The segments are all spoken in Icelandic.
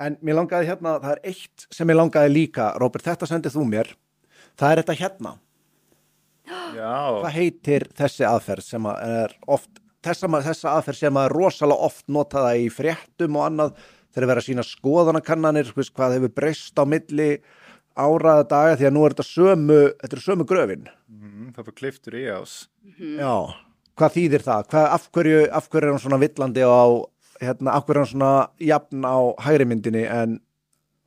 En mér langaði hérna, það er eitt sem mér langaði líka, Róbert, þetta sendið þú mér. Það er þetta hérna. Já, Hvað heitir þessi aðferð sem að er oft, þessa, þessa aðferð sem að er rosalega oft notaða í fréttum og annað þegar vera að sína skoðanakannanir, hvað hefur breyst á milli áraða daga því að nú er þetta sömu, þetta er sömu gröfin. mm, það fyrir kliftur í ás. Já, hvað þýðir það? Hvað, af, hverju, af hverju er hann svona villandi á, hérna, hverju er hann svona jafn á hægri myndinni en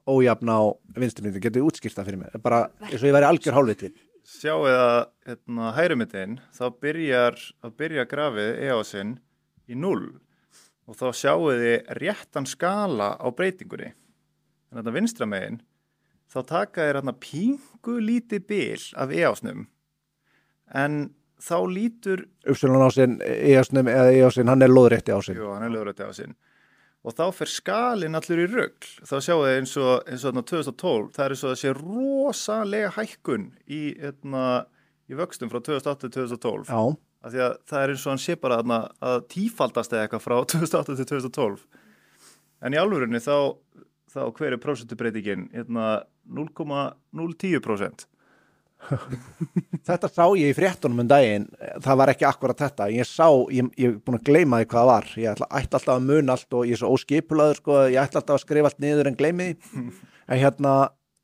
ójafn á vinstri myndinni? Getur þið útskýrt það fyrir mig? Bara eins og ég væri algjör hálfviti. Sjáu að hérna, hægrumyndin, þá byrjar, byrjar grafið EOSinn í 0 og þá sjáu þið réttan skala á breytingunni. En þetta vinstra megin, þá taka þér hérna pingu lítið bil af EOSnum en þá lítur Uppsvölan ásinn, EOSnum eða EOSinn, hann er loðrétti ásinn. Jú, hann er lögrætti á sinn. Og þá fer skalinn allur í rugl. Þá sjáu þið eins og, eins og þarna 2012, það er eins og það sé rosalega hækkun í, hérna, í vöxtum frá 2008 til 2012. Já, Af því að það er eins og hann sé bara þarna að tífaldast eða eitthvað frá 2008 til 2012. En í alvörunni þá, þá hver er prósentubreitingin? Hérna 0,010%. þetta sá ég í fréttunum um daginn, það var ekki akkurat þetta, ég sá, ég, ég er búin að gleyma því hvað það var, ég ætla, ætla alltaf að muna allt og ég er svo óskipulaður sko, ég ætla alltaf að skrifa allt niður en gleymi því, en hérna,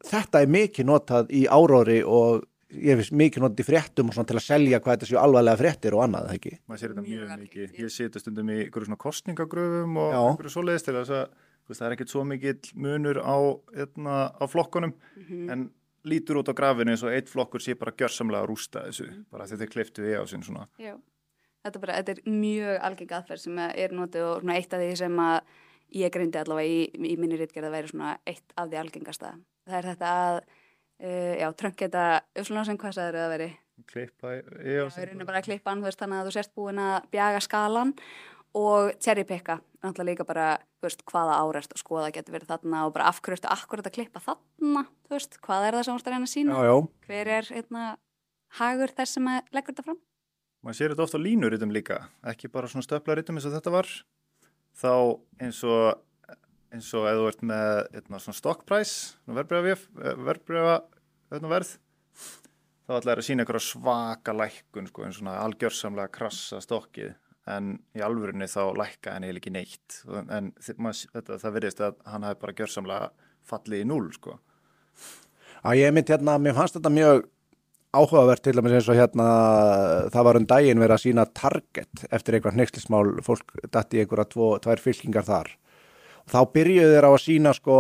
þetta er mikið notað í áróri og ég finnst mikið notað í fréttum og svona til að selja hvað þetta séu alvarlega fréttir og annað, það ekki? Maður sér þetta Mjög mikið. Ég seti stundum í einhverju svona kostningagröfum og Já. einhverju svoleiðist til þess að þú veist, það er ekkert svo mikill munur á, hérna, á flokkunum. En lítur út á grafinu eins og eitt flokkur sé bara gjörsamlega að rústa þessu bara því þeir kliftu við á sinn svona Já, þetta, bara, þetta er mjög algeng aðferð sem er notið og svona eitt af því sem að ég greindi allavega í, í minni rítgerð að vera svona eitt af því algengasta. Það er þetta að, uh, já, trönk geta, svona sem hvað sagður það veri? klippa Já, erum bara að klippa hann, veist, þannig að þú sért búin að bjaga skalan og cherrypicka, náttúrulega líka bara, veist, hvaða árest og skoða getur verið þarna og bara af hverju ertu akkurat að klippa þarna, veist, hvað er það sem þú ert að reyna að sína? já. Hver er, hérna, hagur þess sem leggur þetta fram? maður sér þetta ofta á línuritum líka ekki bara svona stöflaritum eins og þetta var þá eins og eins og ef þú ert með eitna, svona stokkpræs, verbreyfa verð þá ætla þær að sína einhverja svaka lækkun sko, en svona algjörsamlega krassa stokkið en í alvörinni þá lækka henni ekki neitt. En þetta, það verðist að hann hafi bara gjörsamlega fallið í núl sko. Já, ég mynd hérna, mér fannst þetta mjög áhugavert til dæmis eins og hérna það var um daginn verið að sína target eftir einhver hneikslismál, fólk dætti einhverja tvo, tvær fylkingar þar. Og þá byrjuðu þeir á að sína sko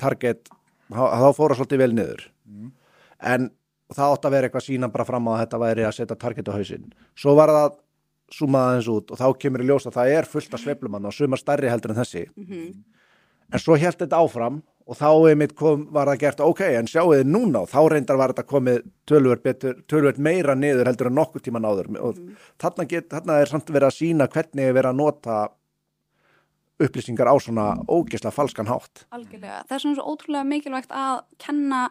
target, þá þá fóru svolítið vel niður. En það átt að vera eitthvað að sína bara fram á að þetta væri að setja target á hausinn. Svo var það súmað aðeins út og þá kemur í ljós að það er fullt af sveiflumann og sumar stærri heldur en þessi. En svo held þetta áfram og þá kom, var það gert ok, en sjáu þið núna og þá reyndar var þetta komið tölvöld, meira niður heldur en nokkuð tíma náður og þarna, get, þarna er samt verið að sína hvernig er verið að nota upplýsingar á svona ógislega falskan hátt. Algjörlega. Það er svona svo ótrúlega mikilvægt að kenna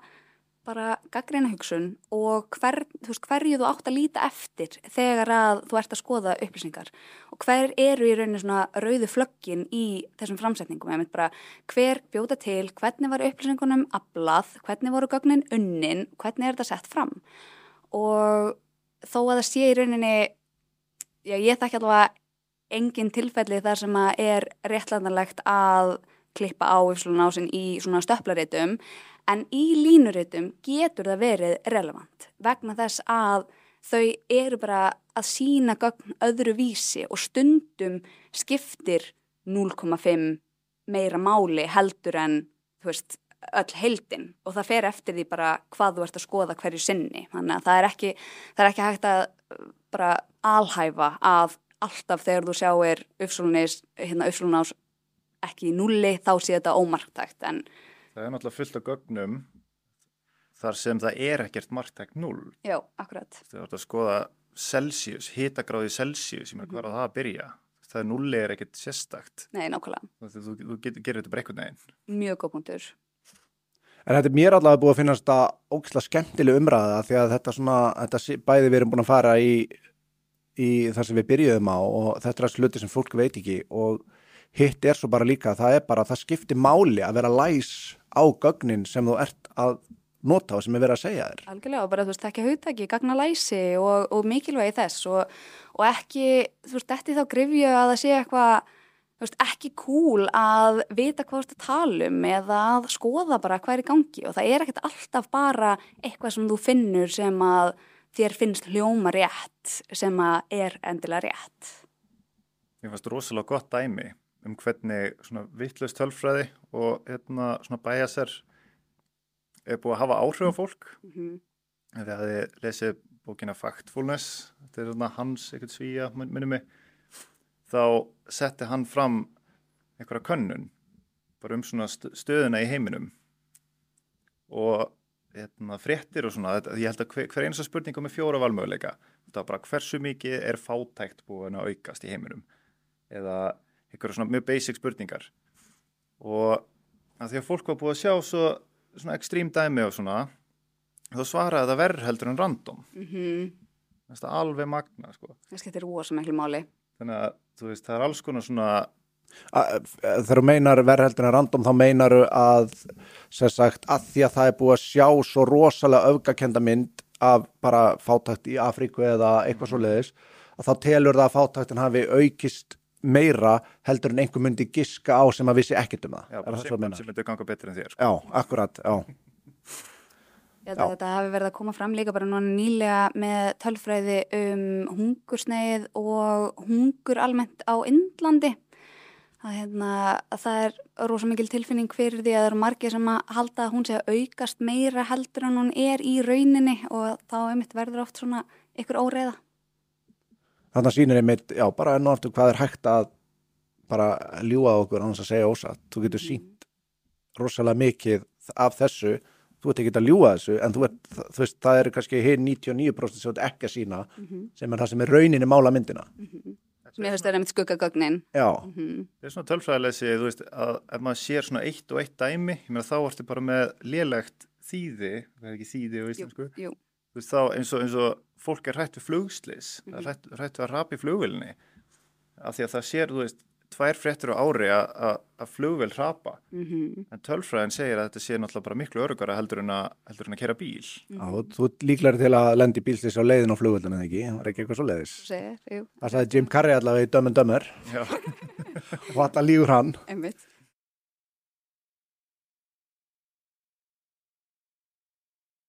bara gaggreina hugsun og hver, þú veist, hverju þú átt að líta eftir þegar að þú ert að skoða upplýsingar. Og hver eru í rauninu svona rauðu flöggin í þessum framsetningum? Eða bara hver bjóta til, hvernig var upplýsingunum aflað, hvernig voru gögnin unnin, hvernig er þetta sett fram? Og þó að það sé í rauninni já, ég þekki allavega engin tilfelli þar sem að er réttlætanlegt að klippa á yfirslun ásinn í svona stöplaritum en í línuritum getur það verið relevant vegna þess að þau eru bara að sína gögn öðru vísi og stundum skiptir 0,5 meira máli heldur en veist, öll heildin. Og það fer eftir því bara hvað þú ert að skoða hverju sinni. Þannig að það er ekki, það er ekki hægt að uh, bara alhæfa að alltaf þegar þú sjáir uppsólunis, hérna uppsólunás ekki í nulli þá sé þetta ómarktækt. En það er náttúrulega fullt af gögnum þar sem það er ekkert marktækt 0 já, akkurat. Þú ert að skoða Celsius, hitagráði Celsius, ég meina hvað er það að byrja? Það er nulli er ekkert sérstakt. Nei, nákvæmlega, þú, þú, þú getur, gerir þetta bara einhvern veginn. Mjög góð punktur. En þetta er mér allavega búið að finnast það ógislega skemmtileg umræða því að þetta svona, þetta bæði við erum búin að fara í, í þar sem við byrjuðum á og þetta er að sluti sem fólk veit ekki og hitt er svo bara líka, það er bara, það skiptir máli að vera læs á gögnin sem þú ert að nota og sem er verið að segja þér. Algjörlega og bara þú veist ekki hugtæki, gagna læsi og, og mikilvægi þess og, og ekki, þú veist, eftir þá grifju að það sé eitthvað, þú veist, ekki cool að vita hvað þú ert að tala um eða að skoða bara hvað er í gangi og það er ekkert alltaf bara eitthvað sem þú finnur sem að þér finnst hljóma rétt sem að er endilega rétt. Mér fannst rosalega gott dæmi um hvernig svona vittlust tölfræði og hérna svona bæjasar er búið að hafa áhrif á fólk. Mm -hmm. Ef ég hefði lesið bókina Factfulness, þetta er svona hans eitthvað svíja, minnum mig, þá setti hann fram einhverja könnun bara um svona stöðuna í heiminum og hérna, fréttir og svona, þetta, ég held að hver, hver einasta spurninga með fjóra valmöguleika, þetta var bara hversu mikið er fátækt búin að aukast í heiminum eða einhverja svona mjög basic spurningar og að því að fólk var búið að sjá svo, svona ekstrím dæmi og svona þá svaraði það verð heldur en random Mm -hmm. það er alveg magna sko. Það skiptir rosa miklu máli. þannig að þú veist, það er alls konar svona Að- Þegar þú meinar verðheldin að random þá meinaru að sem sagt að því að það er búið að sjá svo rosalega öfgakenda mynd af bara fátækt í Afríku eða eitthvað svo leiðis að þá telur það að fátæktin hafi aukist meira heldur en einhver myndi giska á sem að vissi ekkert um það. já, er það sem, sem myndir ganga betur en þér sko. Já, akkurat, já. Ég held að þetta hafi verið að koma fram líka bara núna nýlega með tölfræði um hungursneið og hungur almennt á Indlandi. Að, hérna, að það er rosa mikil tilfinning fyrir því að það eru margir sem að halda að hún sé að aukast meira heldur en hún er í rauninni og þá einmitt verður oft svona ykkur óreiða. Þannig að sýnir einmitt, já, bara enn og aftur hvað er hægt að bara ljúa okkur annars að segja ósatt. Þú getur sínt rosalega mikið af þessu, þú ert ekki að ljúa þessu, en þú, ert, þú veist, það eru kannski hér 99% sem þú ert ekki að sína, sem er það sem er rauninni mála myndina. Mér finnst það einmitt skuggagögnin. Já, Mm Það er svona tölfræðilesi, þú veist, að ef maður sér svona eitt og eitt dæmi, ég meina þá ertu bara með lélegt þýði, það er ekki þýði á jú, íslensku, jú. Þú veist, þá eins og, eins og fólk er hrætt við flugslis, mm -hmm. hrætt, hrætt við að rapi flugvilni, af því að það sér, þú veist, tvær fréttur á ári að- flugvel rapa, Mm en tölfræðin segir að þetta sé náttúrulega bara miklu örugara heldur en að, heldur en að kera bíl. já þú líklega til að lendi bílslis á leiðin á flugvöldinu, eða ekki? Það er ekki eitthvað svo leiðis. Segir, jú, Það sagði Jim Carrey allavega í Dumber Já, og alltaf lígur hann. einmitt.